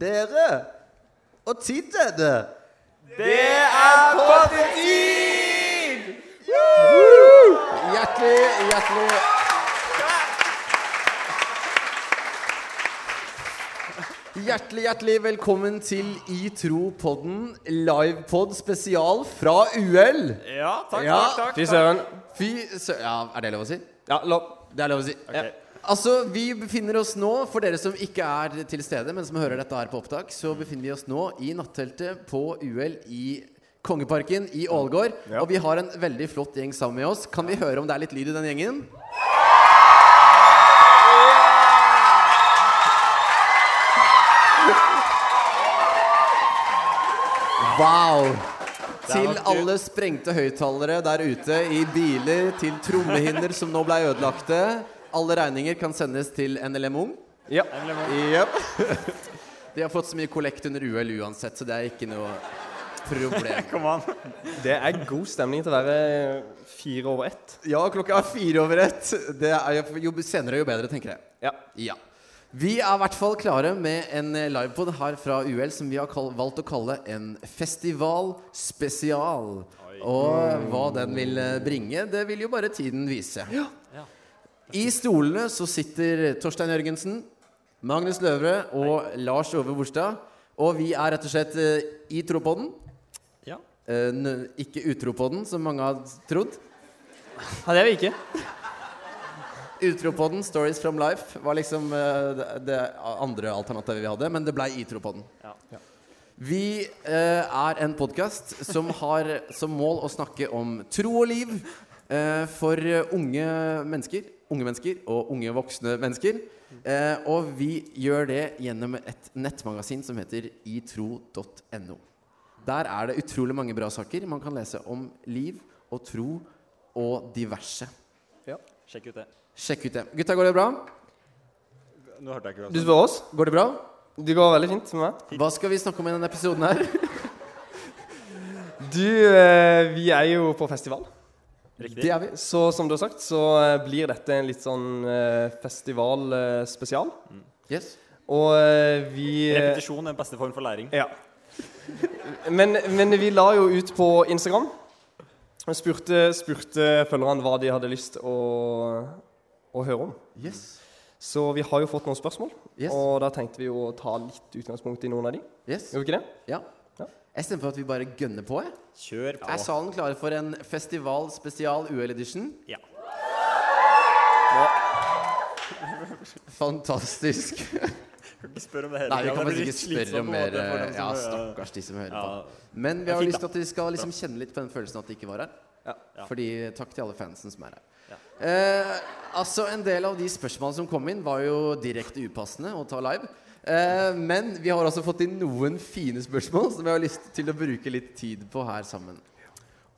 Dere! Og tid er det! Det er pottetid! Hjertelig, hjertelig Hjertelig, hjertelig velkommen til I tro-podden, livepod spesial fra UL. Ja, takk, Ja. takk, takk. Fy søren. Fy sø... Ja, er det lov å si? Ja, lov. Det er lov å si. Ok. Altså, Vi befinner oss nå, for dere som ikke er til stede, men som hører dette her på opptak, så befinner vi oss nå i natteltet på UL i Kongeparken i Ålgård. Ja. Og vi har en veldig flott gjeng sammen med oss. Kan vi høre om det er litt lyd i den gjengen? Wow! Til alle sprengte høyttalere der ute i biler, til trommehinner som nå ble ødelagte. Alle regninger kan sendes til NLM Ung. Ja. Yep. De har fått så mye kollekt under UL uansett, så det er ikke noe problem. Det er god stemning til å være fire over ett. Ja, klokka er fire over ett. Det er jo, jo senere, jo bedre, tenker jeg. Ja. Ja. Vi er i hvert fall klare med en livepod her fra UL som vi har kall valgt å kalle en festival spesial. Og hva den vil eh, bringe, det vil jo bare tiden vise. I stolene så sitter Torstein Jørgensen, Magnus Løvre og Lars Ove Borstad. Og vi er rett og slett eh, i Tropodden. Ja. Eh, n- ikke den, som mange har trodd. ja, det er vi ikke. Utro på den, Stories from Life, var liksom eh, det, det andre alternativet vi hadde. Men det blei Itropodden. Ja. Vi eh, er en podkast som har som mål å snakke om tro og liv eh, for unge mennesker. Unge mennesker og unge voksne mennesker. Eh, og vi gjør det gjennom et nettmagasin som heter itro.no. Der er det utrolig mange bra saker man kan lese om liv og tro og diverse. Ja, Sjekk ut det. Sjekk ut det. Gutta, går det bra? Nå hørte jeg ikke hva Du spør oss. Går det bra? Det går veldig fint med meg. Hva skal vi snakke om i denne episoden her? Du, eh, vi er jo på festival. Riktig. Det er vi. Så som du har sagt, så eh, blir dette en litt sånn eh, festivalspesial. Yes. Og eh, vi eh, Repetisjon er den beste form for læring. Ja. Men, men vi la jo ut på Instagram og spurte, spurte følgerne hva de hadde lyst å, å høre om. Yes. Så vi har jo fått noen spørsmål, Yes. og da tenkte vi å ta litt utgangspunkt i noen av de. yes. Gjør vi ikke det? Ja. Ja. Jeg stemmer for at vi bare gønner på. Jeg. Kjør på. Er salen klar for en festival spesial UL edition? Ja. Fantastisk. Kan ikke spørre om det hele Nei, vi kan faktisk ikke spørre om mer Ja, stakkars de som hører Ja. på. Men vi har lyst til at vi skal liksom kjenne litt på den følelsen at de ikke var her. Ja. Ja. Fordi takk til alle fansen som er her. Ja. Eh, altså En del av de spørsmålene som kom inn, var jo direkte upassende å ta live. Eh, men vi har også fått inn noen fine spørsmål som vi har lyst til å bruke litt tid på her sammen.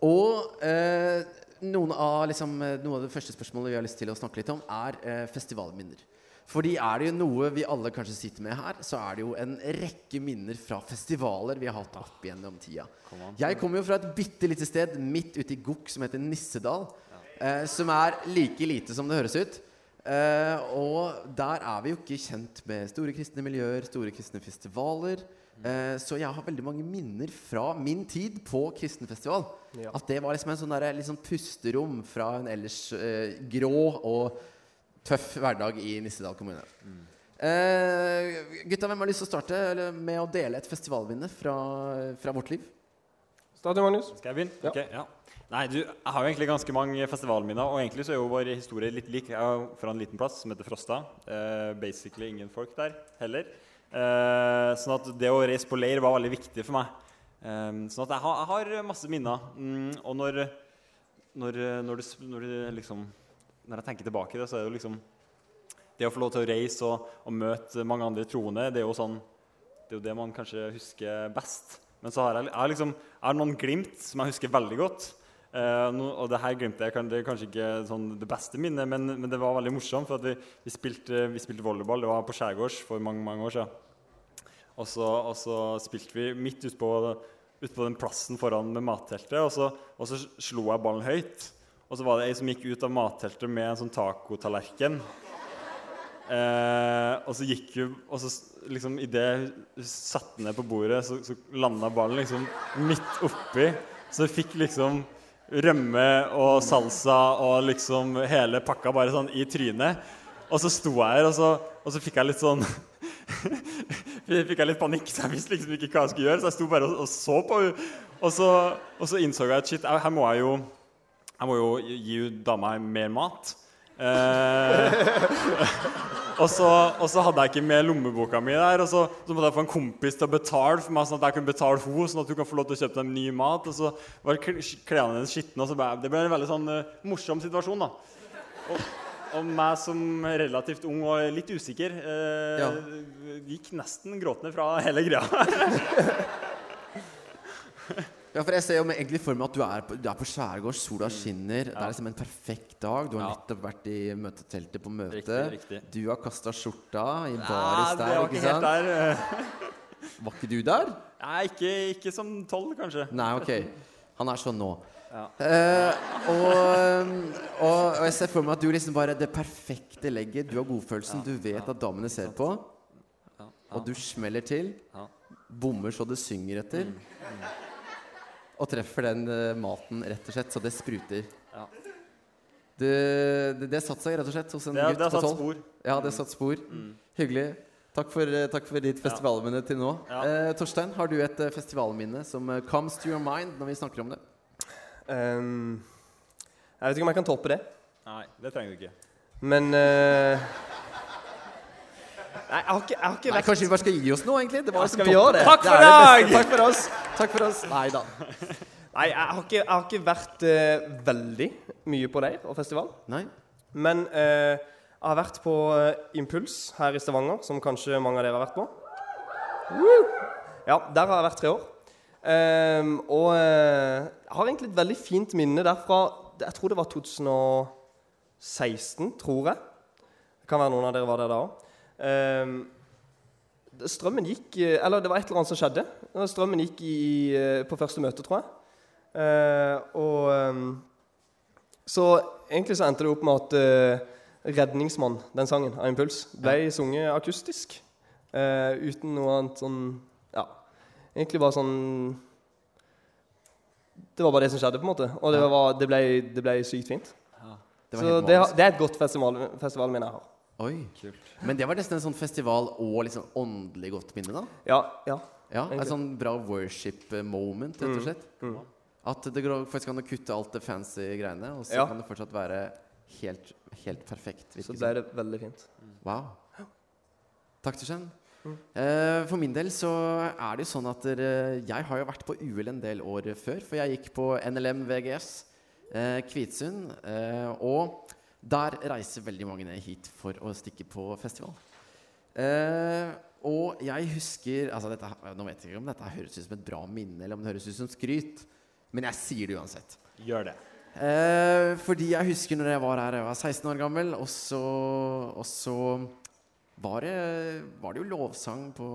Og eh, noen, av, liksom, eh, noen av de første spørsmålene vi har lyst til å snakke litt om, er festivalminner. Fordi er det jo noe vi alle kanskje sitter med her, så er det jo en rekke minner fra festivaler vi har hatt opp gjennom tida. Jeg kommer jo fra et bitte lite sted midt ute i Gokk som heter Nissedal. Eh, som er like lite som det høres ut. Eh, og der er vi jo ikke kjent med store kristne miljøer, store kristne festivaler. Eh, så jeg har veldig mange minner fra min tid på kristenfestival. Ja. At det var liksom en sånn der, sånn pusterom fra en ellers eh, grå og tøff hverdag i Nissedal kommune. Eh, gutta, hvem har lyst til å starte eller, med å dele et festivalminne fra, fra vårt liv? Stadion Magnus. Skal jeg begynne? Ja. Okay, ja. Nei, du, jeg har jo egentlig ganske mange festivalminner, og egentlig så er jo vår historie litt lik. Jeg er fra en liten plass som heter Frosta. Uh, basically ingen folk der heller. Uh, sånn at det å reise på leir var veldig viktig for meg. Um, sånn at jeg har, jeg har masse minner. Mm, og når, når, når, du, når, du, liksom, når jeg tenker tilbake i det, så er det jo liksom Det å få lov til å reise og, og møte mange andre troende, det er jo sånn det er jo det man kanskje husker best. Men så har jeg, jeg, liksom, jeg har noen glimt som jeg husker veldig godt. Eh, no, og det her glemte jeg det er kanskje ikke sånn det beste minnet, men, men det var veldig morsomt. For vi, vi, spilte, vi spilte volleyball. Det var på skjærgårds for mange mange år siden. Og så, og så spilte vi midt utpå ut på den plassen foran med matteltet, og så, og så slo jeg ballen høyt. Og så var det ei som gikk ut av matteltet med en sånn tacotallerken. Eh, og så gikk hun Og så liksom idet hun satte ned på bordet, så, så landa ballen liksom midt oppi. Så hun fikk liksom rømme og salsa og liksom hele pakka bare sånn i trynet. Og så sto jeg her, og så, og så fikk jeg litt sånn fikk jeg litt panikk, så jeg visste liksom ikke hva jeg skulle gjøre. Så jeg sto bare og, og så på henne. Og så, og så innså jeg at shit, her må jeg jo Jeg må jo gi dama mer mat. Eh, og, så, hadde jeg ikke med lommeboka mi der. Og så, så måtte jeg få en kompis til å betale for meg, sånn at jeg kunne betale henne, sånn at hun kan få lov til å kjøpe dem ny mat. Og så var kl- klærne hennes skitne. og så ble- Det ble en veldig sånn uh, morsom situasjon. da og, og meg som relativt ung og litt usikker eh, Ja. gikk nesten gråtende fra hele greia. Ja, for Jeg ser jo egentlig for meg at du er på, du er på skjærgård, sola skinner. Det er liksom en perfekt dag. Du har Ja. nettopp vært i møteteltet på møte. Riktig, riktig. Du har kasta skjorta i Ja, baris der. var ikke ikke helt der. Var ikke du der? Nei, ikke, ikke som tolv, kanskje. Nei, ok. Han er sånn nå. Ja. Eh, og, og, og jeg ser for meg at du liksom bare det perfekte legget. Du har godfølelsen. Du vet at damene ser på. Ja, Og du smeller til. Ja. Bommer så det synger etter. Og treffer den eh, maten rett og slett så det spruter. Ja. Det, det, det satte seg rett og slett hos en Det, gutt det har på satt tolv. spor. Ja, det satt spor. Hyggelig. Takk for, eh, takk for ditt festivalminne til nå. Ja. Eh, Torstein, har du et eh, festivalminne som comes to your mind når vi snakker om det? Um, jeg vet ikke om jeg kan toppe det, Nei, det trenger du ikke. men eh, Nei, jeg har ikke, jeg har ikke Nei, kanskje vi bare skal gi oss nå, egentlig? Det var Ja, liksom Skal vi gjøre det? Takk for i dag! Takk for oss. Takk for oss. Nei da. Nei, jeg har ikke, jeg har ikke vært uh, veldig mye på leir og festival. Nei? Men uh, jeg har vært på uh, Impuls her i Stavanger, som kanskje mange av dere har vært på. Woo! Ja, der har jeg vært tre år. Ehm, og jeg har egentlig et veldig fint minne derfra. Jeg tror det var 2016, tror jeg. Det kan være noen av dere var der da òg. Strømmen gikk eh, Eller det var et eller annet som skjedde. Strømmen gikk i, eh, på første møte, tror jeg. Eh, og ehm, så egentlig så endte det opp med at 'Redningsmann', den sangen av Impuls, ble sunget akustisk. eh, uten noe annet sånn Ja, egentlig bare sånn Det var bare det som skjedde, på en måte. Og det, var, det, ble, det ble sykt fint. Det Så det, det er et godt festival, festivalminne jeg har. Oi. Men det var nesten en sånn festival og liksom åndelig godt minne, da? Ja, ja. Ja, En sånn bra worship moment, rett og slett. At det går faktisk an å kutte alt det fancy greiene, og så Ja. kan det fortsatt være helt, helt perfekt. Så det ble det veldig fint. Wow. Takk, Torstein. Eh, for min del så er det jo sånn at dere, jeg har jo vært på UL en del år før. For jeg gikk på NLM VGS eh, Kvitsund. Eh, og der reiser veldig mange ned hit for å stikke på festival. Eh, og jeg husker altså dette, Nå vet jeg ikke om dette høres ut som et bra minne, eller om det høres ut som skryt. Men jeg sier det uansett. Gjør det. Eh, fordi jeg husker når jeg var her, jeg var 16 år gammel, og så, og så var, det, var det jo lovsang på,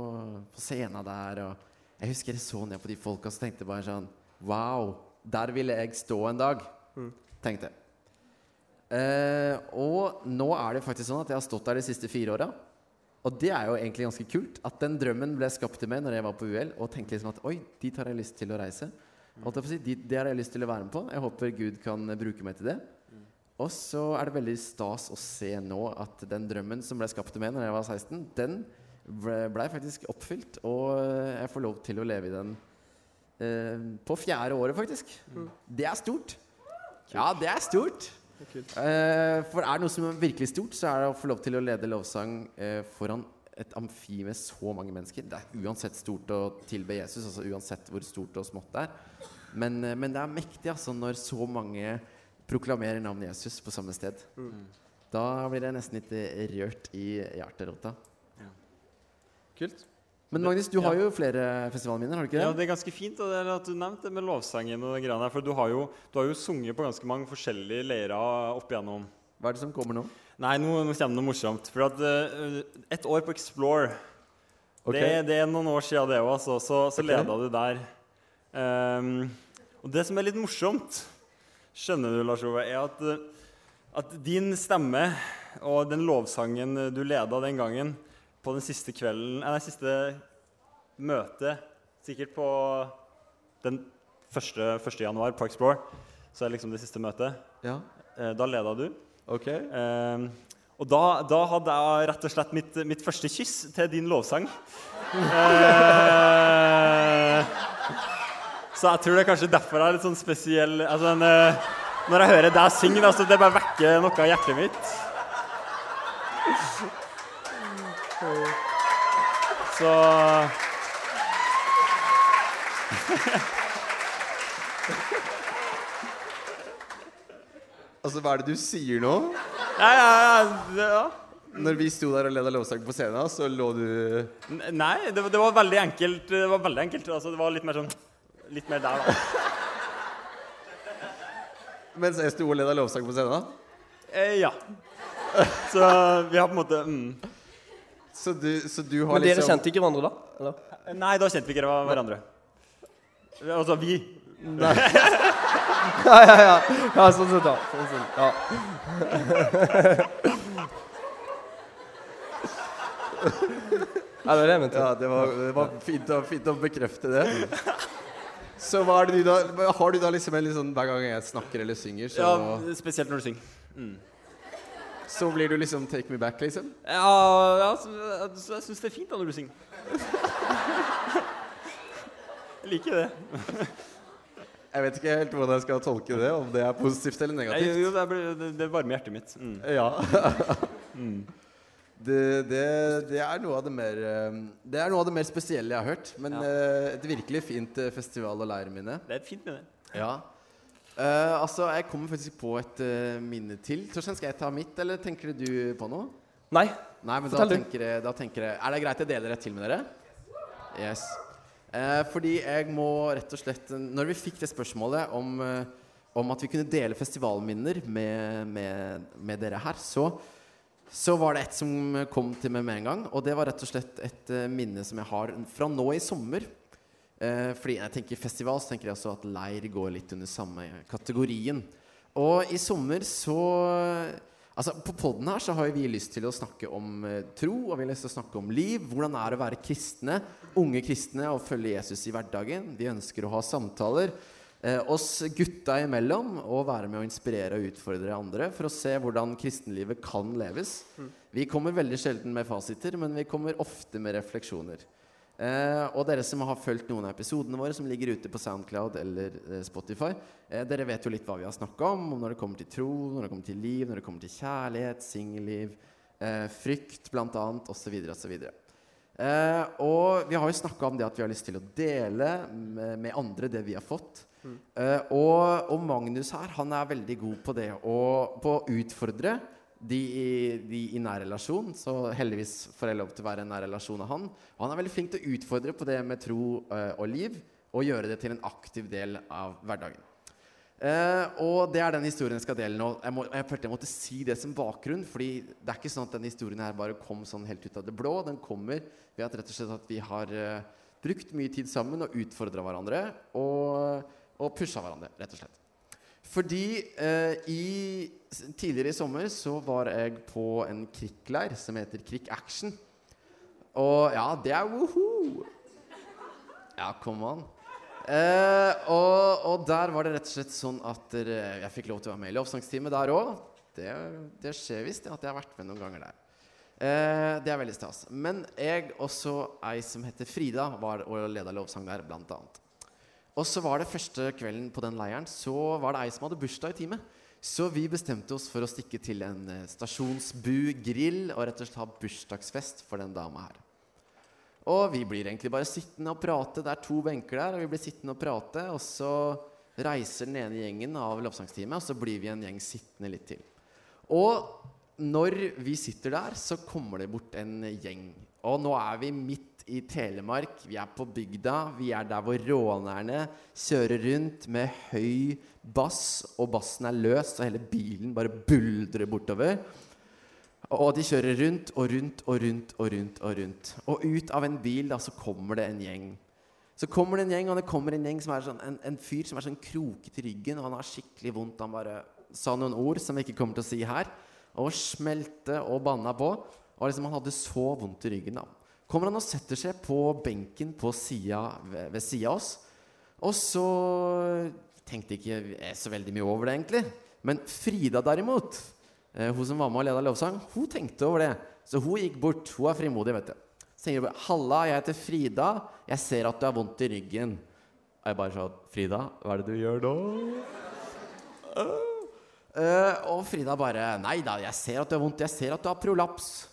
på scenen der. Og jeg husker jeg så ned på de folka og tenkte bare sånn Wow, der ville jeg stå en dag. Tenkte jeg. Eh, og nå er det faktisk sånn at jeg har stått der de siste fire åra. Og det er jo egentlig ganske kult. At den drømmen ble skapt til meg når jeg var på UL. Og tenkte liksom at oi, dit har jeg lyst til å reise. Si, dit, det har jeg lyst til å være med på. Jeg håper Gud kan bruke meg til det. Og så er det veldig stas å se nå at den drømmen som ble skapt til meg når jeg var 16, den ble, ble faktisk oppfylt. Og jeg får lov til å leve i den eh, på fjerde året, faktisk. Det er stort. Ja, det er stort. Eh, for er det noe som er virkelig stort, så er det å få lov til å lede lovsang eh, foran et amfi med så mange mennesker. Det er uansett stort å tilbe Jesus, altså uansett hvor stort og smått det er. Men, eh, men det er mektig altså, når så mange proklamerer navnet Jesus på samme sted. Da blir jeg nesten litt rørt i hjerterota. Kult. Men Magnus, du har jo flere festivalminner, har du ikke det? Ja, det? er ganske fint og det er at du nevnte det med lovsangen. og greiene her, For du har, jo, du har jo sunget på ganske mange forskjellige leirer opp igjennom. Hva er det som kommer nå? Nei, nå, nå kommer det noe morsomt. For at uh, et år på Explore okay. det, det er noen år siden det òg, altså. Så, så okay. leda du der. Um, og det som er litt morsomt, skjønner du, Lars Ove, er at, eh, at din stemme Og den lovsangen du leda den gangen på den siste kvelden Nei, siste møtet, sikkert på den 1. 1. januar på Explore, så er det liksom det siste møtet. Ja. Eh, da leda du. Ok. Eh, og da, da hadde jeg rett og slett mitt, mitt første kyss til din lovsang. Eh, så jeg tror det er kanskje derfor jeg er litt sånn spesiell altså, en, eh, Når jeg hører deg synge, altså, det bare vekker noe av hjertet mitt. Så Altså, hva er det du sier nå? Ja, ja, ja, ja. Når vi sto der og leda lovsangen på scenen, så lå du N- Nei, det, det var veldig enkelt. Det var veldig enkelt, altså, det var litt mer sånn Litt mer der, da. mens jeg sto og leda lovsang på scenen? Eh, ja. Så vi har på en måte mm. Så du, så du har Men dere liksom kjente ikke hverandre da? Eller? Nei, da kjente vi ikke hverandre. Altså vi. Ja, ja, ja. ja sånn sett, da. Sånn sett, ja. ja, det var det jeg mente. Ja, det var, det var fint, å, fint å bekrefte det. Så hva er det du da Har du da liksom en litt sånn Hver gang jeg snakker eller synger, så, Ja, spesielt når du synger. Så blir du liksom take me back, liksom? Ja, ja så, så jeg syns det er fint da når du synger. Jeg liker det. Jeg vet ikke helt hvordan jeg skal tolke det, om det er positivt eller negativt. jo, det, blir- det, varmer hjertet mitt. Mm. Ja. Det, det, det er noe av det mer eh, Det er noe av det mer spesielle jeg har hørt. Men Ja. eh, et virkelig fint festival festival- og leirminne. Det er fint med det. Ja. Eh, altså, jeg kommer faktisk på et uh, minne til. Torstein, skal jeg ta mitt, eller tenker du på noe? Nei. Nei, men Fortell du. tenker, jeg, da tenker jeg Er det greit jeg deler et til med dere? Yes. Uh, fordi jeg må rett og slett Når vi fikk det spørsmålet om, om at vi kunne dele festivalminner med, med, med dere her, så, så var det et som kom til meg med en gang. Og det var rett og slett et minne som jeg har fra nå i sommer. Eh, fordi jeg tenker festival, så tenker jeg også at leir går litt under samme kategorien. Og i sommer så Altså På poden her så har vi lyst til å snakke om eh, tro, og vi har lyst til å snakke om liv. Hvordan er det å være kristne, unge kristne, og følge Jesus i hverdagen. Vi ønsker å ha samtaler eh, oss gutta imellom og være med å inspirere og utfordre andre for å se hvordan kristenlivet kan leves. Vi kommer veldig sjelden med fasiter, men vi kommer ofte med refleksjoner. Eh, og dere som har fulgt noen av episodene våre som ligger ute på Soundcloud eller eh, Spotify, eh, dere vet jo litt hva vi har snakka om, om når det kommer til tro, når det kommer til liv, når det kommer til kjærlighet, singelliv, eh, frykt bl.a., osv. osv. Eh, og vi har jo snakka om det at vi har lyst til å dele med, med andre det vi har fått. Eh, og, og Magnus her, han er veldig god på det og på å utfordre de, i- de i nær relasjon. Så heldigvis får jeg lov til å være i nær relasjon av han. Og han er veldig flink til å utfordre på det med tro uh, og liv, og gjøre det til en aktiv del av hverdagen. Uh, og det er den historien jeg skal dele nå. Jeg, må, jeg følte jeg måtte si det som bakgrunn. fordi det er ikke sånn at denne historien her bare kom sånn helt ut av det blå. Den kommer ved at rett og slett at vi har uh, brukt mye tid sammen og utfordra hverandre. Og, og pusha hverandre, rett og slett. Fordi eh, i, tidligere i sommer så var jeg på en krikkleir som heter Krik Action. Og ja, det er woho! Ja, kom an. Eh, og, og der var det rett og slett sånn at dere, jeg fikk lov til å være med i lovsangstime der òg. Det, det skjer visst at jeg har vært med noen ganger der. Eh, det er veldig stas. Men jeg også ei som heter Frida, var og leda lovsang der, blant annet. Og så var det første kvelden på den leiren, så var det ei som hadde bursdag i teamet. Så vi bestemte oss for å stikke til en eh, stasjonsbu-grill og rett og slett ha bursdagsfest for den dama her. Og vi blir egentlig bare sittende og prate. Det er to benker der, og vi blir sittende og prate. Og så reiser den ene gjengen av lovsangsteamet, og så blir vi en gjeng sittende litt til. Og når vi sitter der, så kommer det bort en gjeng. Og nå er vi midt i Telemark. Vi er på bygda. Vi er der hvor rånerne kjører rundt med høy bass, og bassen er løs, og hele bilen bare buldrer bortover. Og de kjører rundt og rundt og rundt og rundt. Og rundt Og ut av en bil da, så kommer det en gjeng. Så kommer det en gjeng, og det kommer en gjeng som er sånn, en, en fyr som er sånn krokete i ryggen, og han har skikkelig vondt. Han bare sa noen ord som vi ikke kommer til å si her. og smelte og banna på. Og liksom Han hadde så vondt i ryggen. da Kommer han og setter seg på benken på siden, ved, ved sida av oss. Og så tenkte ikke jeg så veldig mye over det, egentlig. Men Frida, derimot, eh, hun som var med og leda lovsang, hun tenkte over det. Så hun gikk bort. Hun er frimodig, vet du. Så sier hun bare 'Halla, jeg heter Frida. Jeg ser at du har vondt i ryggen.' Og jeg bare sa 'Frida, hva er det du gjør nå?' Uh, og Frida bare 'Nei da, jeg ser at du har vondt. Jeg ser at du har prolaps.'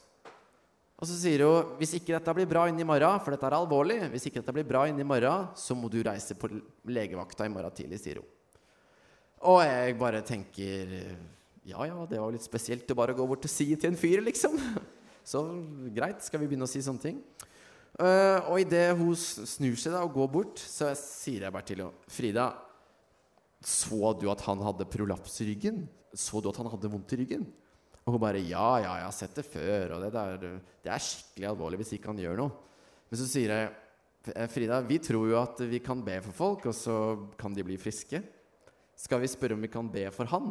Og så sier hun 'Hvis ikke dette blir bra inn i morgen, for dette er alvorlig, hvis ikke dette blir bra inn i morgen, så må du reise på legevakta i morgen tidlig', sier hun. Og jeg bare tenker Ja ja, det var litt spesielt å bare gå bort og si til en fyr, liksom. Så greit, skal vi begynne å si sånne ting. Uh, og idet hun snur seg da og går bort, så sier jeg bare til henne 'Frida, så du at han hadde prolaps i ryggen? Så du at han hadde vondt i ryggen?' Og hun bare 'Ja, ja, jeg har sett det før, og det, der, det er skikkelig alvorlig hvis ikke han gjør noe'. Men så sier jeg 'Frida, vi tror jo at vi kan be for folk, og så kan de bli friske'. Skal vi spørre om vi kan be for han?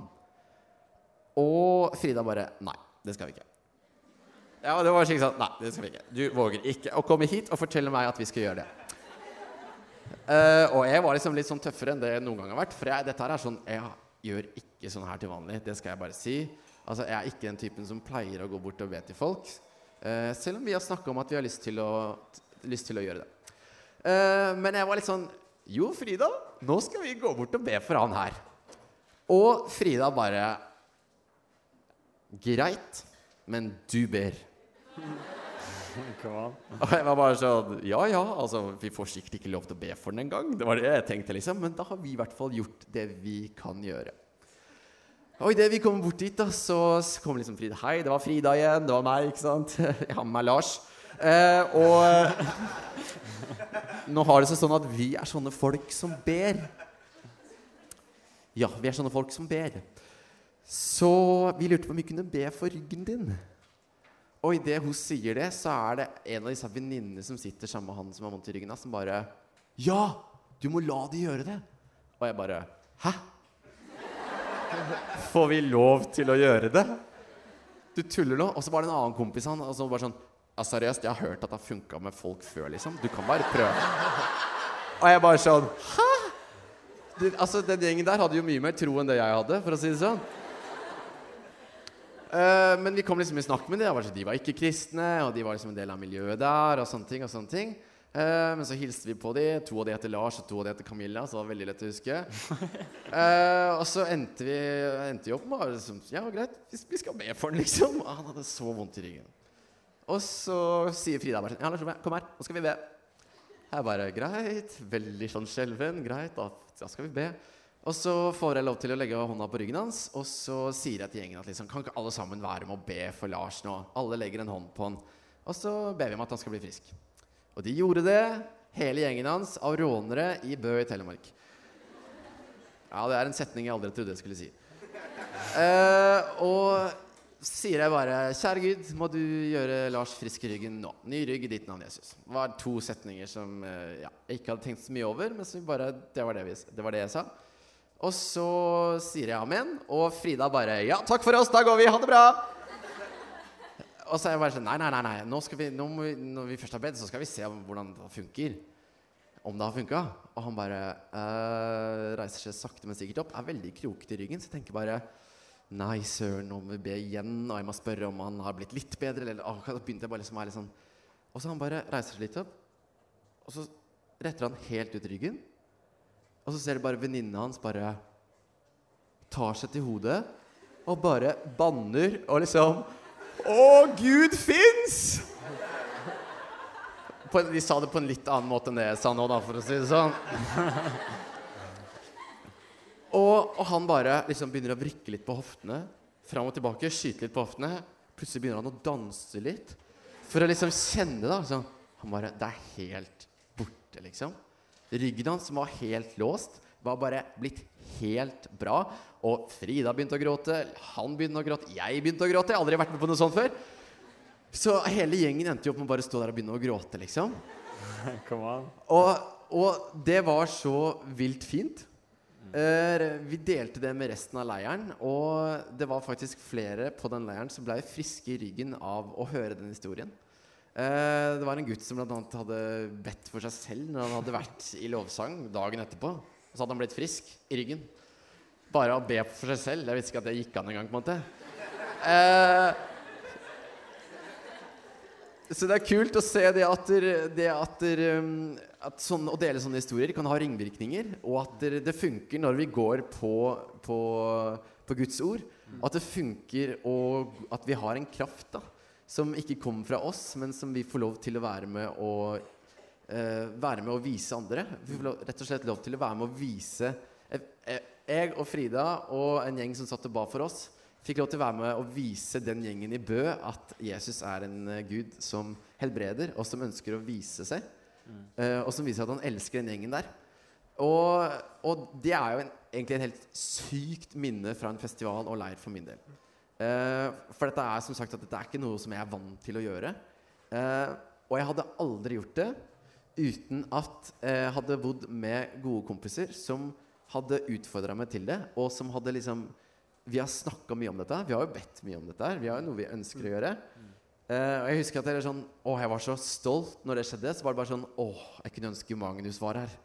Og Frida bare 'Nei, det skal vi ikke'. Ja, det var skikkelig sånn Nei, det skal vi ikke. Du våger ikke å komme hit og fortelle meg at vi skal gjøre det. Uh, og jeg var liksom litt sånn tøffere enn det jeg noen gang har vært. For jeg, dette her er sånn Jeg gjør ikke sånn her til vanlig. Det skal jeg bare si. Altså, Jeg er ikke den typen som pleier å gå bort og be til folk. Eh, selv om vi har snakka om at vi har lyst til å, lyst til å gjøre det. Eh, men jeg var litt sånn Jo, Frida, nå skal vi gå bort og be for han her. Og Frida bare Greit, men du ber. Og jeg var bare sånn Ja ja, altså, vi får sikkert ikke lov til å be for den engang. Det var det jeg tenkte, liksom. Men da har vi i hvert fall gjort det vi kan gjøre. Og idet vi kommer bort dit, da, så kommer liksom Frida. Hei, det var Frida igjen. Det var meg, ikke sant? Jeg har med meg Lars. Eh, og nå har det seg sånn at vi er sånne folk som ber. Ja, vi er sånne folk som ber. Så vi lurte på om vi kunne be for ryggen din. Og idet hun sier det, så er det en av disse venninnene som sitter sammen med han som har vondt i ryggen, som bare Ja! Du må la de gjøre det. Og jeg bare Hæ? Får vi lov til å gjøre det? Du tuller nå? Og så var det en annen kompis han, og så bare sånn Ja, seriøst, jeg har hørt at det har funka med folk før, liksom. Du kan bare prøve. Og jeg bare sånn Hæ? Du, altså, Den gjengen der hadde jo mye mer tro enn det jeg hadde, for å si det sånn. Uh, men vi kom liksom i snakk med dem. De var ikke kristne, og de var liksom en del av miljøet der. og sånne ting, og sånne ting. Uh, men så hilste vi på de. To av de heter Lars, og to av de heter Camilla. Så det var veldig lett å huske. Uh, og så endte vi, endte vi opp med liksom, Ja, greit, vi skal be for den, liksom. Og han hadde så vondt i ryggen. Og så sier Frida bare sånn Ja, Lars, kom her, nå skal vi be. Jeg bare Greit. Veldig sånn skjelven. Greit, da, da skal vi be. Og så får jeg lov til å legge hånda på ryggen hans, og så sier jeg til gjengen at liksom, kan ikke alle sammen være med å be for Lars nå? Alle legger en hånd på han. Og så ber vi om at han skal bli frisk. Og de gjorde det, hele gjengen hans, av rånere i Bø i Telemark. Ja, det er en setning jeg aldri trodde jeg skulle si. Eh, og sier jeg bare Kjære Gud, må du gjøre Lars frisk i ryggen nå. Ny rygg i ditt navn, Jesus. Det var to setninger som uh, ja, jeg ikke hadde tenkt så mye over, men bare, det, var det, vi, det var det jeg sa. Og så sier jeg amen, og Frida bare Ja, takk for oss, da går vi. Ha det bra. Og så er jeg bare sånn Nei, nei, nei. nei. Nå vi, nå vi, når vi først har bedt, så skal vi se hvordan det funker. Om det har funka. Og han bare øh, reiser seg sakte, men sikkert opp. Er veldig krokete i ryggen. Så jeg tenker bare Nei, søren, nå må vi be igjen. Og jeg må spørre om han har blitt litt bedre. Eller og så begynte jeg bare liksom å sånn Og så han bare reiser seg litt opp. Og så retter han helt ut ryggen. Og så ser du bare venninna hans bare tar seg til hodet og bare banner og liksom Å, Gud fins! de sa det på en litt annen måte enn det jeg sa nå, da, for å si det sånn. og, og, han bare liksom begynner å vrikke litt på hoftene. Fram og tilbake, skyte litt på hoftene. Plutselig begynner han å danse litt. For å liksom kjenne da, sånn. Han bare Det er helt borte, liksom. Ryggen hans, som var helt låst, var bare blitt helt bra. Og Frida begynte å gråte, han begynte å gråte, jeg begynte å gråte. Jeg har aldri vært med på noe sånt før. Så hele gjengen endte jo opp med å bare stå der og begynne å gråte, liksom. Come on. Og, og det var så vilt fint. Uh, vi delte det med resten av leiren, og det var faktisk flere på den leiren som ble friske i ryggen av å høre den historien. Uh, det var en gutt som annet hadde bedt for seg selv når han hadde vært i lovsang dagen etterpå. Og så hadde han blitt frisk i ryggen. Bare å be for seg selv. Jeg visste ikke at det gikk an engang. på en måte eh, Så det er kult å se det at, det at, um, at sånn, å dele sånne historier kan ha ringvirkninger, og at det, funker når vi går på, på, på Guds ord. At det funker, og at vi har en kraft da som ikke kommer fra oss, men som vi får lov til å være med og eh, være med å vise andre. Vi får lov, rett og slett lov til å være med å vise eh, eh, Jeg og Frida og en gjeng som satt og ba for oss, fikk lov til å være med og vise den gjengen i Bø at Jesus er en uh, gud som helbreder, og som ønsker å vise seg. Mm. Uh, og som viser at han elsker den gjengen der. Og, og det er jo en, egentlig et helt sykt minne fra en festival og leir for min del. Uh, for dette er som sagt at dette er ikke noe som jeg er vant til å gjøre. og jeg hadde aldri gjort det uten at jeg hadde bodd med gode kompiser som hadde utfordra meg til det, og som hadde liksom vi har snakka mye om dette. Vi har jo bedt mye om dette. Vi har jo noe vi ønsker å gjøre. Uh, og Jeg husker at jeg, sånn, å, jeg var så stolt når det skjedde. Så var det bare sånn Å, jeg kunne ønske Magnus var her.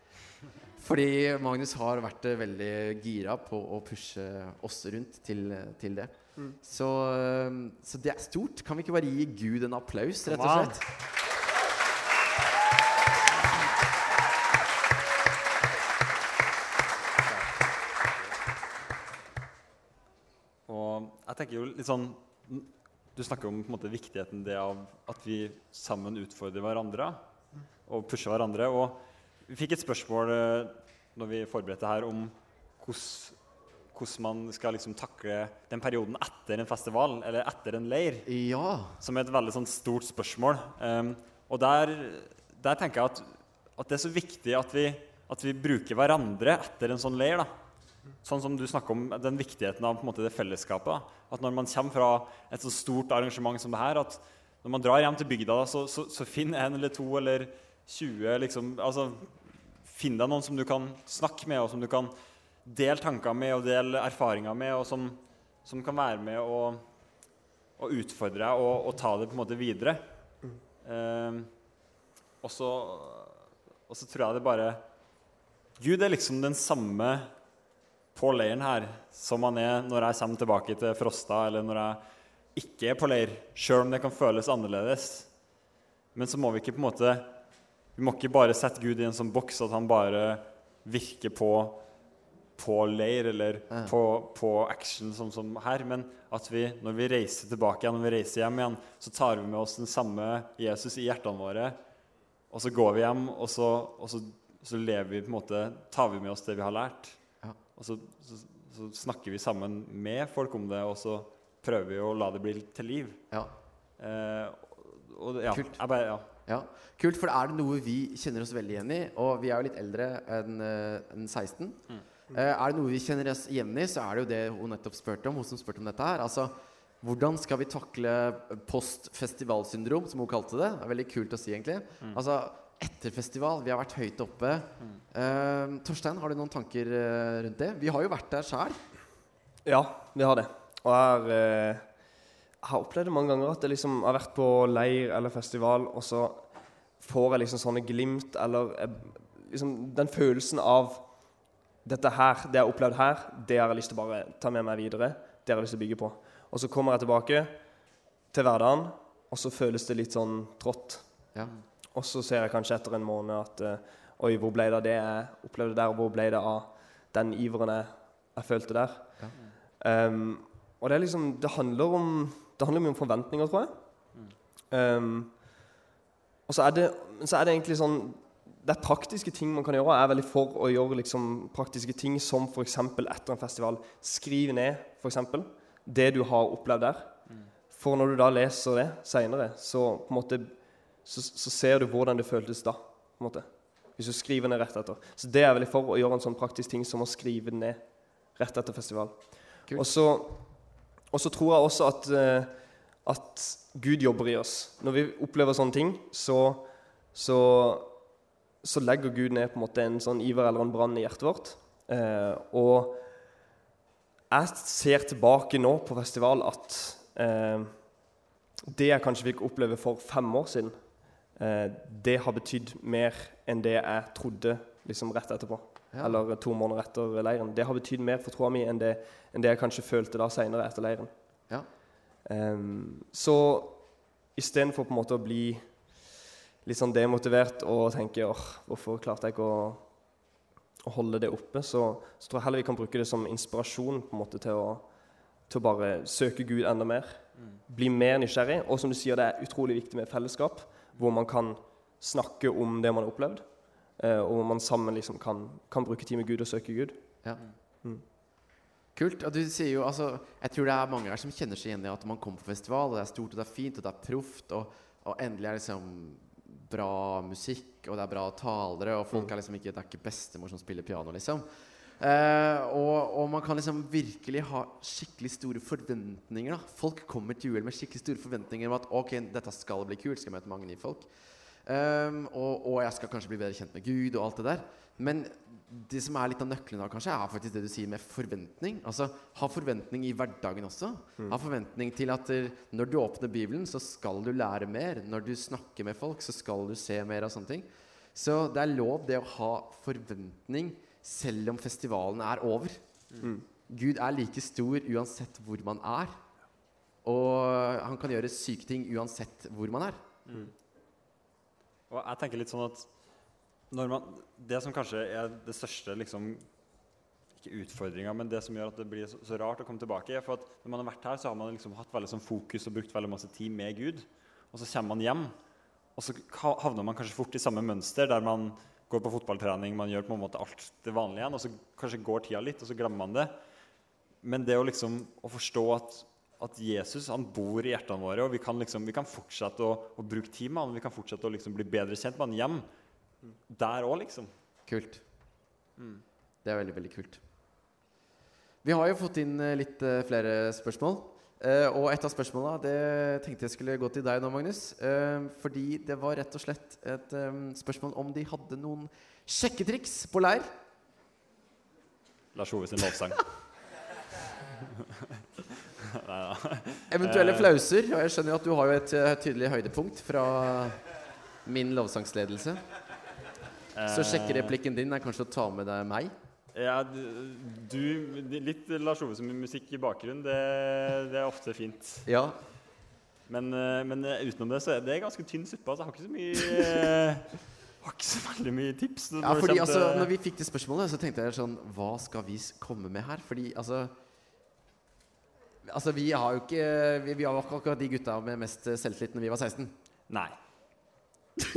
Fordi Magnus har vært veldig gira på å pushe oss rundt til, til det. Mm. Så, uh, så, det er stort. Kan vi ikke bare gi Gud en applaus, rett og slett? Tenker jo litt sånn Du snakker om på en måte viktigheten det av at vi sammen utfordrer hverandre og pusher hverandre. Og vi fikk et spørsmål eh, når vi forberedte her, om hvordan man skal liksom takle den perioden etter en festival eller etter en leir. Ja. Som er et veldig sånn stort spørsmål. Um, og der, der, tenker jeg at, at, det er så viktig at vi, at vi bruker hverandre etter en sånn leir. da. Sånn som du snakker om den viktigheten av måte, det fellesskapet. At når man kommer fra et så stort arrangement som det her, at når man drar hjem til bygda, da, så, så, så, finn en eller to eller 20 liksom, altså, Finn deg noen som du kan snakke med, og som du kan dele tanker med og dele erfaringer med, og som, som kan være med og, og utfordre deg og, og, ta det på en måte videre. Mm. Um, og så tror jeg det bare Gud er liksom den samme på leiren her som man er når jeg kommer tilbake til Frosta, eller når jeg ikke er på leir, sjøl om det kan føles annerledes. Men så må vi ikke på en måte Vi må ikke bare sette Gud i en sånn boks at han bare virker på, på leir eller ja. på, på, action, sånn som her. Men at vi, når vi reiser tilbake igjen, når vi reiser hjem igjen, så tar vi med oss den samme Jesus i hjertene våre. Og så går vi hjem, og så, og så, så lever vi på en måte, tar vi med oss det vi har lært. Og så, så, så, snakker vi sammen med folk om det, og så prøver vi å la det bli til liv. Ja. Eh, og, ja, Kult. Bare, ja. ja. Kult, for er det noe vi kjenner oss veldig igjen i, og vi er jo litt eldre enn en 16 mm. eh, Er det noe vi kjenner oss igjen i, så er det jo det hun nettopp spurte om. Hun som spurte om dette her. Altså, hvordan skal vi takle post-festivalsyndrom, som hun kalte det? Det er veldig kult å si, egentlig. Mm. Altså, etter festival. Vi har vært høyt oppe. Mm. Uh, Torstein, har du noen tanker uh, rundt det? Vi har jo vært der sjøl. Ja, vi har det. Og jeg har, uh, jeg har opplevd det mange ganger at jeg liksom har vært på leir eller festival, og så får jeg liksom sånne glimt eller liksom den følelsen av dette her, det jeg har opplevd her, det har jeg lyst til å bare ta med meg videre. Det har jeg lyst til å bygge på. Og så kommer jeg tilbake til hverdagen, og så føles det litt sånn trått. Ja. Og så ser jeg kanskje etter en måned at uh, Oi, hvor ble det av det jeg opplevde der? Hvor ble det av den iveren jeg, jeg følte der? Ja. Um, og det liksom Det handler om Det handler mye om forventninger, tror jeg. Um, og så er, det, så er det egentlig sånn det er praktiske ting man kan gjøre. Jeg er veldig for å gjøre liksom, praktiske ting som f.eks. etter en festival. Skriv ned for eksempel, det du har opplevd der. For når du da leser det seinere, så på en måte så, så, ser du hvordan det føltes da. på en måte. Hvis du skriver ned rett etter. Så det er veldig for å gjøre en sånn praktisk ting som å skrive ned rett etter festival. Og så, og så tror jeg også at, uh, at, Gud jobber i oss. Når vi opplever sånne ting, så, så, så legger Gud ned på en måte en sånn iver eller en brann i hjertet vårt. Eh, og jeg ser tilbake nå på festival at eh, det jeg kanskje fikk oppleve for fem år siden, eh, det har betydd mer enn det jeg trodde liksom rett etterpå. Ja. Eller to måneder etter leiren. Det har betydd mer for troa mi enn det, enn det jeg kanskje følte da seinere etter leiren. Ja. Um, så istedenfor på en måte å bli litt sånn demotivert og tenke åh, hvorfor klarte jeg ikke å, å holde det oppe, så, så tror jeg heller vi kan bruke det som inspirasjon på en måte til å, til å bare søke Gud enda mer. Bli mer nysgjerrig. Og som du sier, det er utrolig viktig med fellesskap, hvor man kan snakke om det man har opplevd, eh, og hvor man sammen liksom kan, kan bruke tid med Gud og søke Gud. Ja. Mm. Kult. Og du sier jo, altså, jeg tror det er mange her som kjenner seg igjen i at man kommer på festival, og det er stort, og det er fint, og det er proft, og, og endelig er det liksom bra musikk, og det er bra talere, og folk er liksom ikke Det er ikke bestemor som spiller piano, liksom. Eh, og, og man kan liksom virkelig ha skikkelig store forventninger. da Folk kommer til UL med skikkelig store forventninger om at ok, dette skal bli kult, skal møte mange nye folk. Um, og, og jeg skal kanskje bli bedre kjent med Gud og alt det der. Men det som er litt av nøkkelen da, kanskje, er faktisk det du sier med forventning. Altså, Ha forventning i hverdagen også. Ha forventning til at eh, når du åpner Bibelen, så skal du lære mer. Når du snakker med folk, så skal du se mer av sånne ting. Så det er lov det å ha forventning selv om festivalen er over. Gud er like stor uansett hvor man er. Og han kan gjøre syke ting uansett hvor man er. Og jeg tenker litt sånn at man, det som kanskje er det største liksom, Ikke utfordringa, men det som gjør at det blir så, så rart å komme tilbake, er for at når man har vært her, så har man liksom hatt veldig sånn fokus og brukt veldig masse tid med Gud. Og så kommer man hjem, og så havner man kanskje fort i samme mønster der man går på fotballtrening, man gjør på en måte alt det vanlige igjen, og så kanskje går tida litt, og så glemmer man det. Men det å liksom å forstå at, at Jesus han bor i hjertene våre, og vi kan, liksom, vi kan fortsette å, å bruke tid med han, vi kan fortsette å liksom bli bedre kjent med han hjem. Der òg, liksom. Kult. Det er veldig, veldig kult. Vi har jo fått inn eh, litt eh, flere spørsmål. Eh, og et av spørsmåla det tenkte jeg skulle gå til deg nå, Magnus. Eh, fordi det var rett og slett et eh, spørsmål om de hadde noen sjekketriks på leir. Lars Ove sin lovsang. Eventuelle flauser. Og jeg skjønner jo at du har jo et tydelig høydepunkt fra min lovsangsledelse. Så sjekkereplikken din er kanskje å ta med deg meg. Ja, du, Litt Lars Ove som musikk i bakgrunnen, det, det er ofte fint. Ja. Men, eh, men eh, utenom det så er det ganske tynn suppe. Altså. Jeg har ikke så mye eh, Har ikke så veldig mye tips. Ja, når det fordi altså, når vi fikk det spørsmålet, så tenkte jeg sånn Hva skal vi komme med her? Fordi altså Altså, vi har jo ikke Vi, vi har ikke akkurat de gutta med mest selvtillit når vi var 16. Nei.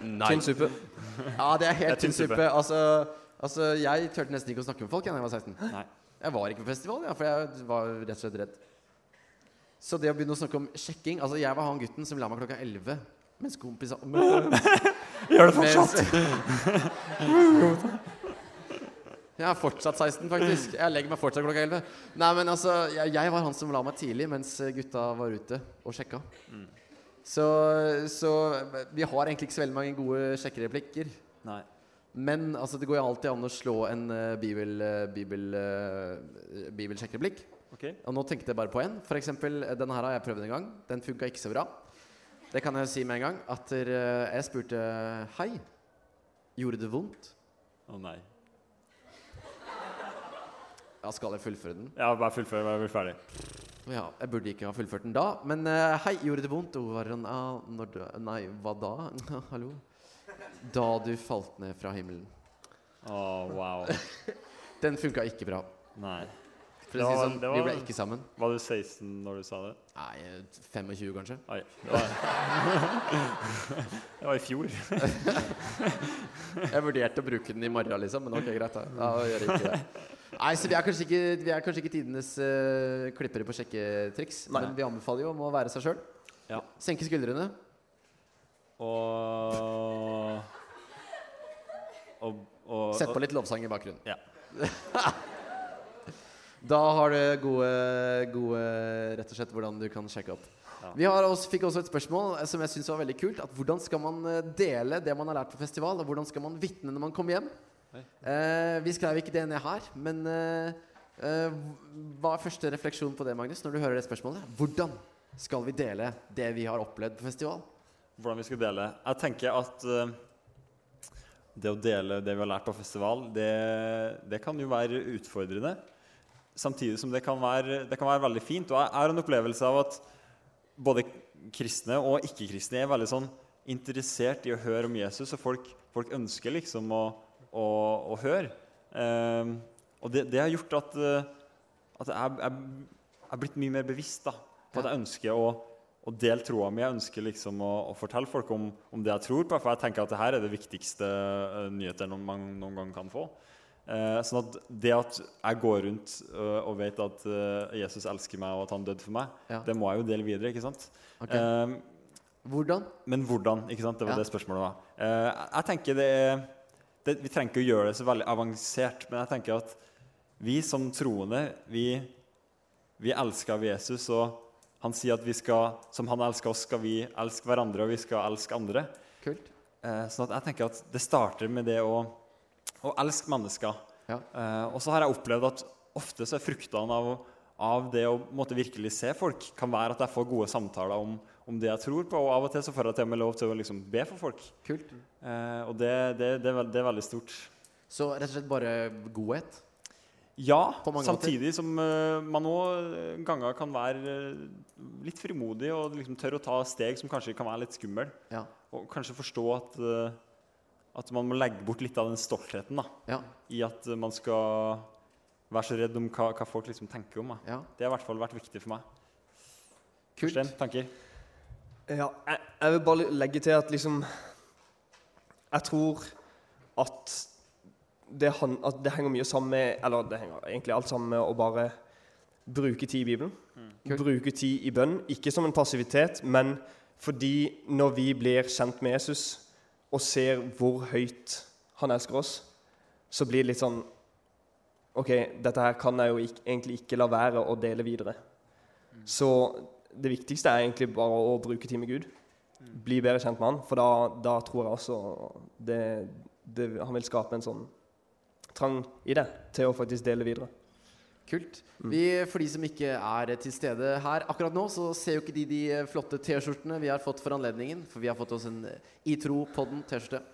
Tynn suppe. Ja, det er Det er helt tynn tynn suppe. Altså, altså, jeg turte nesten ikke å snakke med folk da jeg var 16. Nei. Jeg var ikke på festival, ja, for jeg var rett og slett redd. Så det å begynne å snakke om sjekking Altså, jeg var han gutten som la meg klokka 11. Mens kompisa Gjør det fortsatt? Jeg er fortsatt 16, faktisk. Jeg legger meg fortsatt klokka 11. Nei, men altså, jeg, jeg var han som la meg tidlig mens gutta var ute og sjekka. Så, så vi har egentlig ikke så veldig mange gode sjekkereplikker. Nei. Men altså, det går jo alltid an å slå en uh, bibel, uh, bibel, uh, bibelsjekkereplikk. Okay. Og nå tenkte jeg bare på en. For eksempel, eh, denne her har jeg prøvd en gang. Den funka ikke så bra. Det kan jeg si med en gang. At uh, jeg spurte Hei, gjorde det vondt? Å nei. Ja, skal jeg fullføre den? Ja, bare fullfør, bare bli ferdig. Ja, jeg burde ikke ha fullført den da. Men eh, hei, gjorde det vondt? Og var ah, når du, nei, hva da? Hallo? Da du falt ned fra himmelen. Å, wow. Den funka ikke bra. Nei. For å si var- sånn, det Vi ble ikke sammen. Var du 16 når du sa det? Nei, 25 kanskje. Oi. Det var, det var i fjor. Jeg vurderte å bruke den i morgen, liksom, men ok, greit. Da, da gjør jeg ikke det. Nei, så Vi er kanskje ikke, vi er kanskje ikke tidenes uh, klippere på sjekketriks, Nei. men vi anbefaler jo om å være seg sjøl. Ja. Senke skuldrene. Og Og, og Sett på litt lovsang i bakgrunnen. Ja. da har du gode, gode rett og slett hvordan du kan sjekke opp. Ja. Vi har også, fikk også et spørsmål eh, som jeg synes var veldig kult. At Hvordan skal man eh, dele det man har lært på festival? Og hvordan skal man vitne når man kommer hjem? Eh, vi skrev ikke det ned her, men eh, eh, hva er første refleksjon på det, Magnus, når du hører det spørsmålet? Hvordan skal vi dele det vi har opplevd på festival? Hvordan vi skal dele? Jeg tenker at eh, det å dele det vi har lært på festival, det, det kan jo være utfordrende. Samtidig som det kan være, det kan være veldig fint. Og jeg har en opplevelse av at både kristne og ikke-kristne er veldig sånn interessert i å høre om Jesus, og folk, folk ønsker liksom å, å, å høre. Um, og det, det, har gjort at, eh, at jeg er blitt mye mer bevisst da, på at jeg ønsker å, å dele troa mi. Jeg ønsker liksom å, å fortelle folk om, om, det jeg tror på, for jeg tenker at det her er det viktigste uh, nyhetene man noen gang kan få. Uh, sånn at det at jeg går rundt uh, og vet at Jesus elsker meg og at han døde for meg, ja. det må jeg jo dele videre. ikke sant? Okay. hvordan? Men hvordan? ikke sant? Det var ja. det spørsmålet var. jeg tenker det er det, Vi trenger ikke å gjøre det så veldig avansert, men jeg tenker at vi som troende, vi, vi elsker av Jesus. og han sier at vi skal, som han elsker oss, skal vi elske hverandre, og vi skal elske andre. Kult. Eh, sånn at jeg tenker at det starter med det å, å elske mennesker. Ja. Eh, og så har jeg opplevd at ofte så er fruktene av, av det å måtte virkelig se folk, kan være at jeg får gode samtaler om, om, det jeg tror på. Og av og til så får jeg til og med lov til å liksom be for folk. Kult. Eh, og det, det, det, er veld, det er veldig stort. Så rett og slett bare godhet? Ja, samtidig måter. som uh, man òg eh, ganger kan være uh, litt frimodig og liksom tørre å ta steg som kanskje kan være litt skummel. Ja. Og kanskje forstå at, uh, at man må legge bort litt av den stoltheten da, ja. i at man skal være så redd om hva, hva folk liksom tenker om. Ja. Det har i hvert fall vært viktig for meg. Kult. Forsten, tanker? Ja, jeg, jeg, vil bare legge til at liksom Jeg tror at det, at det henger mye sammen med Eller det henger egentlig alt sammen med å bare bruke tid i Bibelen. Mm. Bruke tid i bønn. Ikke som en passivitet, men fordi når vi blir kjent med Jesus og ser hvor høyt han elsker oss, så blir det litt sånn OK, dette her kan jeg jo ikke, egentlig ikke la være å dele videre. Mm. Så det viktigste er egentlig bare å bruke tid med Gud. Mm. Bli bedre kjent med han, for da, da tror jeg også det, det, han vil skape en sånn trang i det til å faktisk dele videre. Kult. Vi, for de som ikke er til stede her akkurat nå, så ser jo ikke de de flotte T-skjortene vi har fått for anledningen. For vi har fått oss en ITRO-podden-T-skjorte.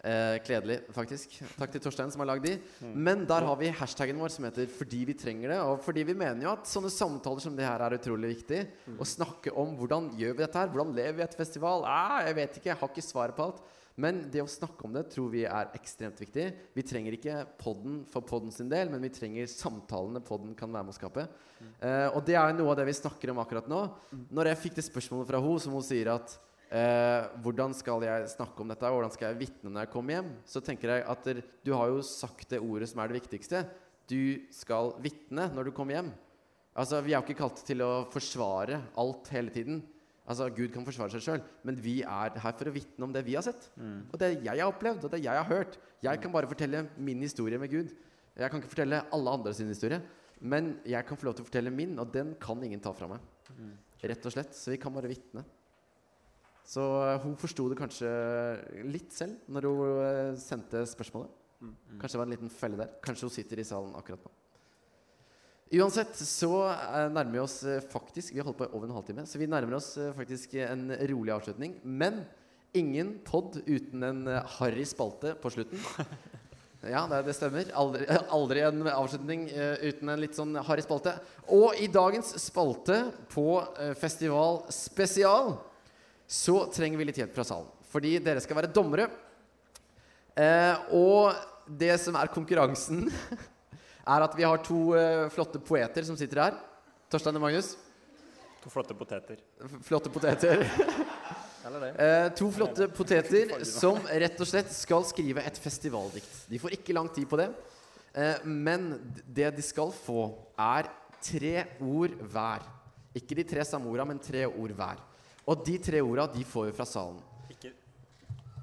Eh, kledelig, faktisk. Takk til Torstein som har lagd de. Men der har vi hashtaggen vår som heter 'fordi vi trenger det'. Og fordi vi mener jo at sånne samtaler som det her er utrolig viktig. Å snakke om hvordan gjør vi dette her? Hvordan lever vi etter festival? Eh, jeg vet ikke, jeg har ikke svaret på alt. Men det å snakke om det tror vi er ekstremt viktig. Vi trenger ikke podden for podden sin del, men vi trenger samtalene podden kan være med å skape. Mm. Uh, og det er noe av det vi snakker om akkurat nå. Mm. Når jeg fikk det spørsmålet fra henne, som hun sier at uh, hvordan skal jeg snakke om dette, hvordan skal jeg vitne når jeg kommer hjem, så tenker jeg at der, du har jo sagt det ordet som er det viktigste. Du skal vitne når du kommer hjem. Altså, Vi er jo ikke kalt til å forsvare alt hele tiden. Altså, Gud kan forsvare seg sjøl, men vi er her for å vitne om det vi har sett. Mm. Og det jeg har opplevd, og det jeg har hørt. Jeg kan bare fortelle min historie med Gud. Jeg kan ikke fortelle alle andre sin historie, men jeg kan få lov til å fortelle min, og den kan ingen ta fra meg. Mm. Rett og slett. Så vi kan bare vitne. Så uh, hun forsto det kanskje litt selv når hun uh, sendte spørsmålet. Mm. Kanskje det var en liten felle der. Kanskje hun sitter i salen akkurat nå. Uansett så eh, nærmer vi oss eh, faktisk Vi har holdt på i over en halvtime, så vi nærmer oss eh, faktisk en rolig avslutning. Men ingen pod uten en harry spalte på slutten. Ja, det, stemmer. Aldri, aldri, en avslutning uten en litt sånn harry spalte. Og i dagens spalte på Festival Spesial så trenger vi litt hjelp fra salen. Fordi dere skal være dommere. Uh, og det som er konkurransen er at vi har to uh, flotte poeter som sitter her. Torstein og Magnus. To flotte poteter. Flotte poteter. uh, to flotte poteter som rett og slett skal skrive et festivaldikt. De får ikke lang tid på det. Uh, men det de skal få, er tre ord hver. Ikke de tre samme orda, men tre ord hver. Og de tre orda de får vi fra salen.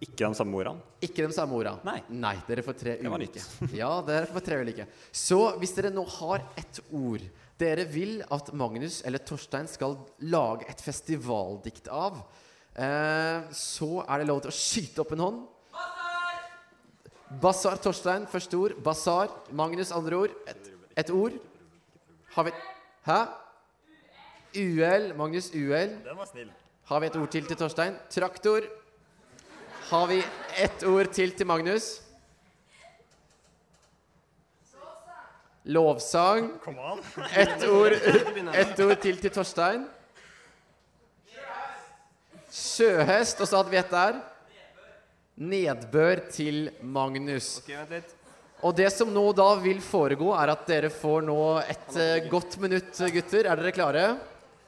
Ikke de samme ordene? Ikke de samme ordene. Nei. Nei, dere får tre ulike. ja, dere får tre ulike. Så hvis dere nå har ett ord dere vil at Magnus eller Torstein skal lage et festivaldikt av, eh, så er det lov til å skyte opp en hånd. Basar Torstein, første ord. Basar. Magnus, andre ord. Et, et ord. Har vi Hæ? UL. Magnus, UL. Den var snill. Har vi et ord til til Torstein? Traktor. Har vi ett ord til til Magnus? Lovsang. Kom. Ett ord, et ord til til Torstein. Sjøhest. Og så hadde vi et der. Nedbør til Magnus. Og det som nå da vil foregå, er at dere får nå et eh, godt minutt, gutter. Er dere klare?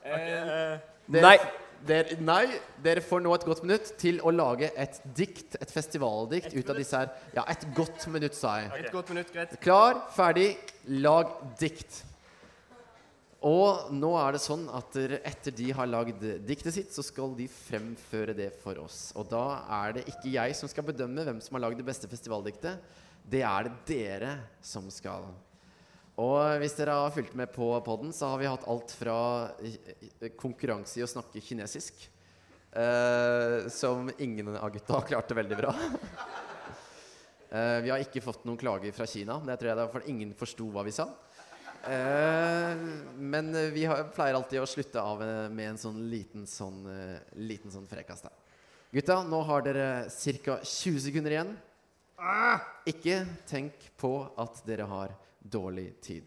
Eh, Dere, Nei. Dere, nei. Dere får nå et godt minutt til å lage et dikt, et festivaldikt, ut av disse her. Ja, et godt minutt, sa jeg. Et godt minutt, greit. Klar, ferdig, lag dikt. Og nå er det sånn at etter de har lagd diktet sitt, så skal de fremføre det for oss. Og da er det ikke jeg som skal bedømme hvem som har lagd det beste festivaldiktet. Det er det dere som skal. Og hvis dere har fulgt med på podden, så har vi hatt alt fra konkurranse i å snakke kinesisk, eh, som ingen av gutta klarte veldig bra. Eh, vi har ikke fått noen klager fra Kina. Det tror jeg det var for ingen forsto hva vi sa. Eh, men vi har, pleier alltid å slutte av eh, med en sånn liten sånn, eh, liten sånn frekkas der. Gutta, nå har dere ca. 20 sekunder igjen. Ikke tenk på at dere har dårlig tid.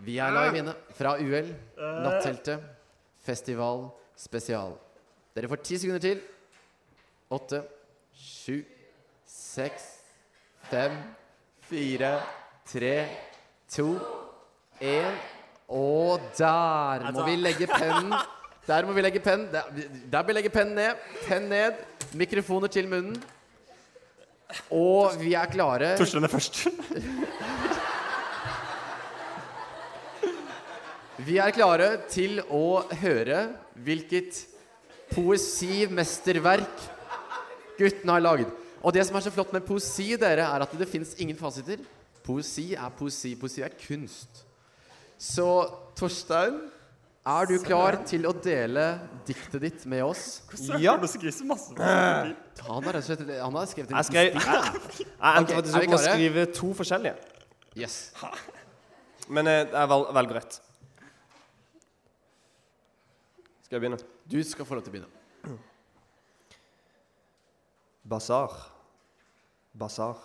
Vi er live inne fra UL, Natteltet, festival spesial. Dere får ti sekunder til. Åtte, sju, seks, fem, fire, tre, to, én. Og der må vi legge pennen. Der må vi legge pennen. Der, der bør vi legge pennen ned. Penn ned. Mikrofoner til munnen. Og vi er klare. Torstein er først. Vi er klare til å høre hvilket poesimesterverk guttene har lagd. Og det som er så flott med poesi, dere, er at det fins ingen fasiter. Poesi er poesi. Poesi er kunst. Så Torstein, er du klar til å dele diktet ditt med oss? Ja. Masse. Han har rett og slett han har skrevet en Jeg skrev Jeg, jeg endte faktisk opp med å klare? skrive to forskjellige. Yes. Men jeg, jeg vel, velger rett. Skal jeg begynne? Du skal få lov til å begynne. Basar. Basar.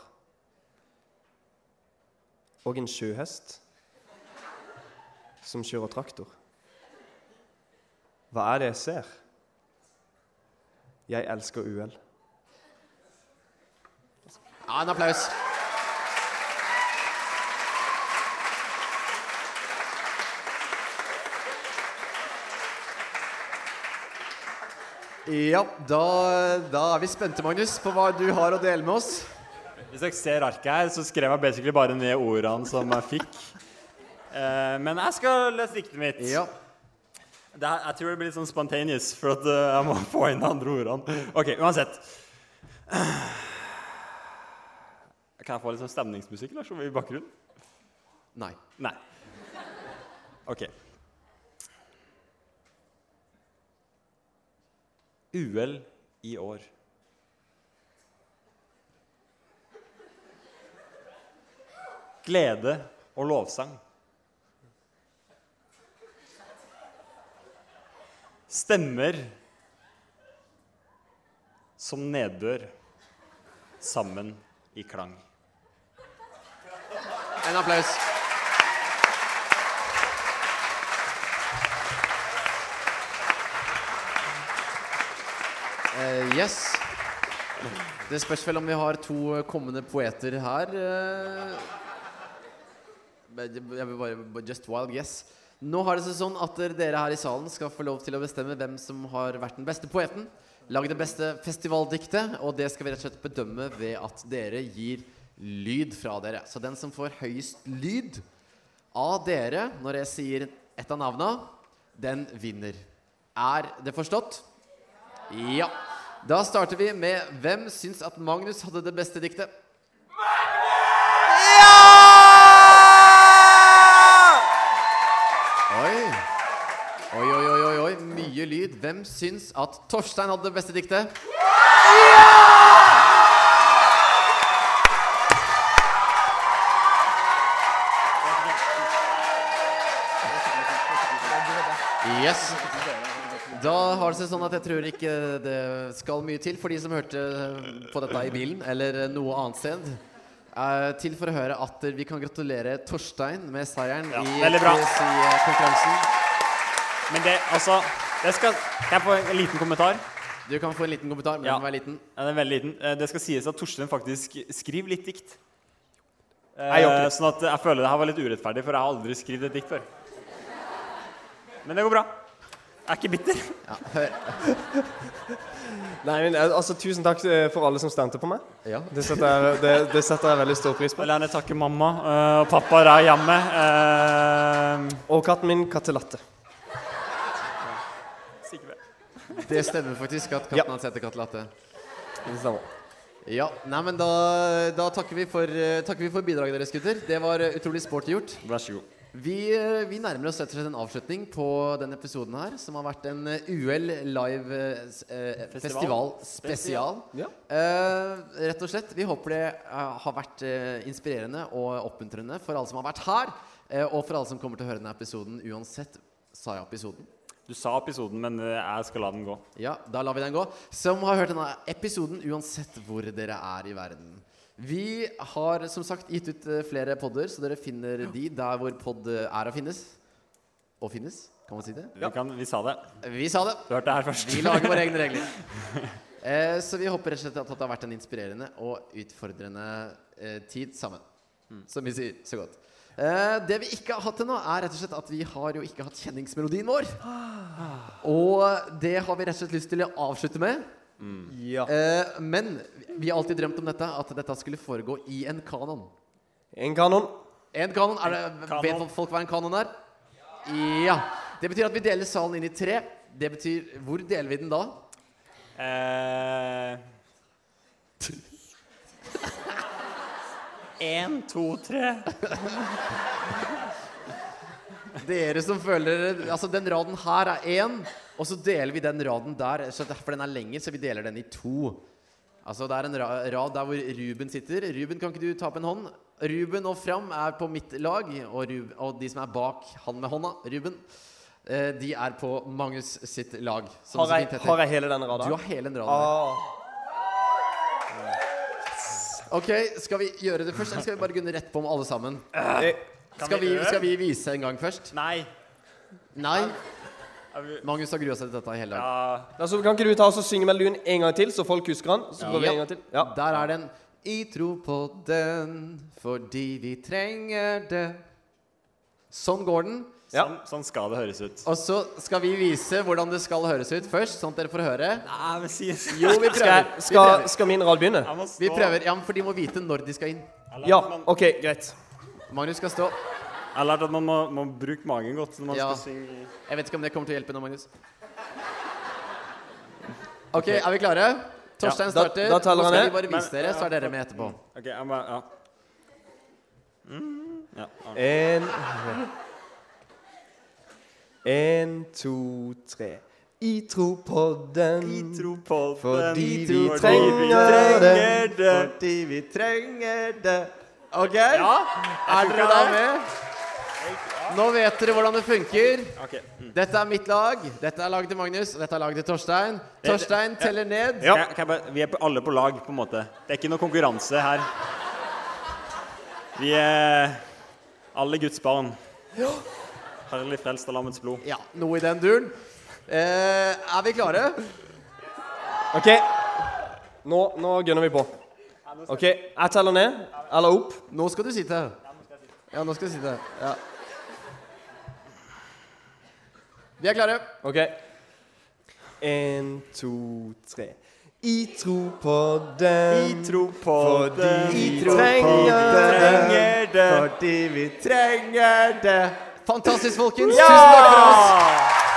Og en sjøhest som kjører traktor. Hva er det jeg ser? Jeg elsker UL. Ja, en applaus. Ja, da, da er vi spente, Magnus, på hva du har å dele med oss. Hvis dere ser arket her, så skrev jeg basically bare ned ordene som jeg fikk. Eh, men jeg skal lese diktet mitt. Ja. Det her, jeg tror det blir litt sånn spontaneous, for at eh, jeg må få inn de andre ordene. Ok, uansett. Kan jeg få litt sånn stemningsmusikk eller, i bakgrunnen? Nei. Nei. Ok. UL i år. Glede og lovsang. Stemmer som nedbør sammen i klang. En applaus. Uh, yes. Det spørs vel om vi har to kommende poeter her. Uh, Jeg vil bare Just wild guess. Nå har det seg sånn at dere her i salen skal få lov til å bestemme hvem som har vært den beste poeten. Lage det beste festivaldiktet, og det skal vi rett og slett bedømme ved at dere gir lyd fra dere. Så den som får høyest lyd av dere når jeg sier et av navna, den vinner. Er det forstått? Ja. Da starter vi med hvem syns at Magnus hadde det beste diktet? Oi. Oi, oi, oi, oi, oi. Mye lyd. Hvem syns at Torstein hadde det beste diktet? Yes. Da har det seg sånn at jeg tror ikke det skal mye til for de som hørte på dette i bilen eller noe annet sted. Eh, til for å høre at vi kan gratulere Torstein med seieren Ja, i veldig konkurransen. Men det, altså det skal, Kan jeg få en liten kommentar? Du kan få en liten kommentar, men Ja. den må være liten. Ja, den er veldig liten. Eh, Det skal sies at Torstein faktisk skriver litt dikt. Eh, Jeg eh, sånn at jeg føler det her var litt urettferdig, for jeg har aldri skrevet et dikt før. Men det går bra. Jeg er ikke bitter. Ja, hør. Nei, men eh, altså, Tusen takk for alle som stemte på meg. Ja. Det setter jeg, det, det setter jeg veldig stor pris Jeg på. vil gjerne takke mamma og pappa der hjemme. Eh, Og katten min, Kattelatte. sikkert det. Stemmer faktisk at katten hans heter. Det stemmer. Ja, nei, men da, da takker, vi for, uh, takker vi for bidraget deres, gutter. Det var eh, utrolig sporty gjort. Vær så god. Vi, uh, vi nærmer oss rett og slett en avslutning på denne episoden her, som har vært en UL live eh, festival spesial. Ja. Rett og slett. Vi håper det har vært inspirerende og oppmuntrende for alle som har vært her, og for alle som kommer til å høre denne episoden uansett. Sa jeg episoden? Du sa episoden, men eh, jeg skal la den gå. Ja, da lar vi den gå. Som har hørt denne episoden uansett hvor dere er i verden. Vi har som sagt gitt ut eh, flere podder, så dere finner de der hvor pod eh, er å finnes. Og finnes, kan man si det? Vi, kan, vi sa det. Vi sa det. Du hørte det her først. Vi lager våre egne regler. Eh, så vi håper rett og slett at det har vært en inspirerende og utfordrende eh, tid sammen. Som vi sier så godt. Eh, det vi ikke har hatt ennå, er rett og slett at vi har jo ikke hatt kjenningsmelodien vår. Og det har vi rett og slett lyst til å avslutte med. Ja. Eh, men vi har alltid drømt om dette, at dette skulle foregå i en kanon. En kanon. En kanon, er det, Kanon. Vet folk hva en kanon er? Ja. Det betyr at vi deler salen inn i tre. Det betyr Hvor deler vi den da? Eh, En, to, tre. Dere som føler Altså, den raden her er én, og så deler vi den raden der. for den er lenger, så vi deler den i to. Altså, det er en rad der hvor Ruben sitter. Ruben, kan ikke du ta opp en hånd? Ruben og Fram er på mitt lag, og, Ruben, og de som er bak han med hånda, Ruben, eh, de er på Magnus sitt lag. som Har jeg, har jeg hele denne Du har hele den raden. Ah. Ok, Skal vi gjøre det først, eller skal vi bare gunne rett på med alle sammen? Eh, Skal vi, skal vi vise en gang først? Nei. Nei? Magnus har grua seg til dette i hele dag. Ja, altså, kan ikke du ta oss og synge melodien en gang til, så folk husker den? Så går vi en gang til. Ja. Der er den. I tro på den fordi vi trenger det. Sånn går den. Ja. sånn, sånn skal det høres ut. Og så skal vi vise hvordan det skal høres ut først, sånn at dere får høre. Nei, men si Jo, vi prøver. Skal, Vi skal, prøver. skal min rad begynne? Vi prøver. Ja, For de må vite når de skal inn. Ja. man- OK, greit. Magnus skal stå. Jeg har lært at man må, må bruke magen godt når man Ja. skal synge. Jeg vet ikke om det kommer til å hjelpe nå, Magnus. Ok, er vi klare? Torstein Ja, starter. da teller Nå han skal vi bare vise Men- dere, så er dere med etterpå. OK, jeg må Ja. Mm, ja. ja. En En, to, tre. I tro på den I tro på Fordi den, vi fordi trenger det. det. Fordi vi trenger det. Ok? Ja, Er dere da med? Nå vet dere hvordan det funker. Okay. Mm. Dette er mitt lag. Dette er laget til Magnus, og dette er laget til Torstein. Torstein teller ned. Ja. Kan jeg, kan jeg bare, vi er alle på lag, på en måte. Det er ikke noe konkurranse her. Vi er alle Guds barn. Herlig frelst av lammets blod. Ja, noe i den duren. Eh, er vi klare? OK. Nå, nå gunner vi på. OK, jeg teller ned. Eller opp. Nå skal du sitte. Ja, nå skal du sitte. Ja. Vi er klare. OK. En, to, tre. I tro på den I tro på Fordi det. vi på det. Fordi vi trenger det. Fantastisk, folkens. Ja! Tusen takk for oss.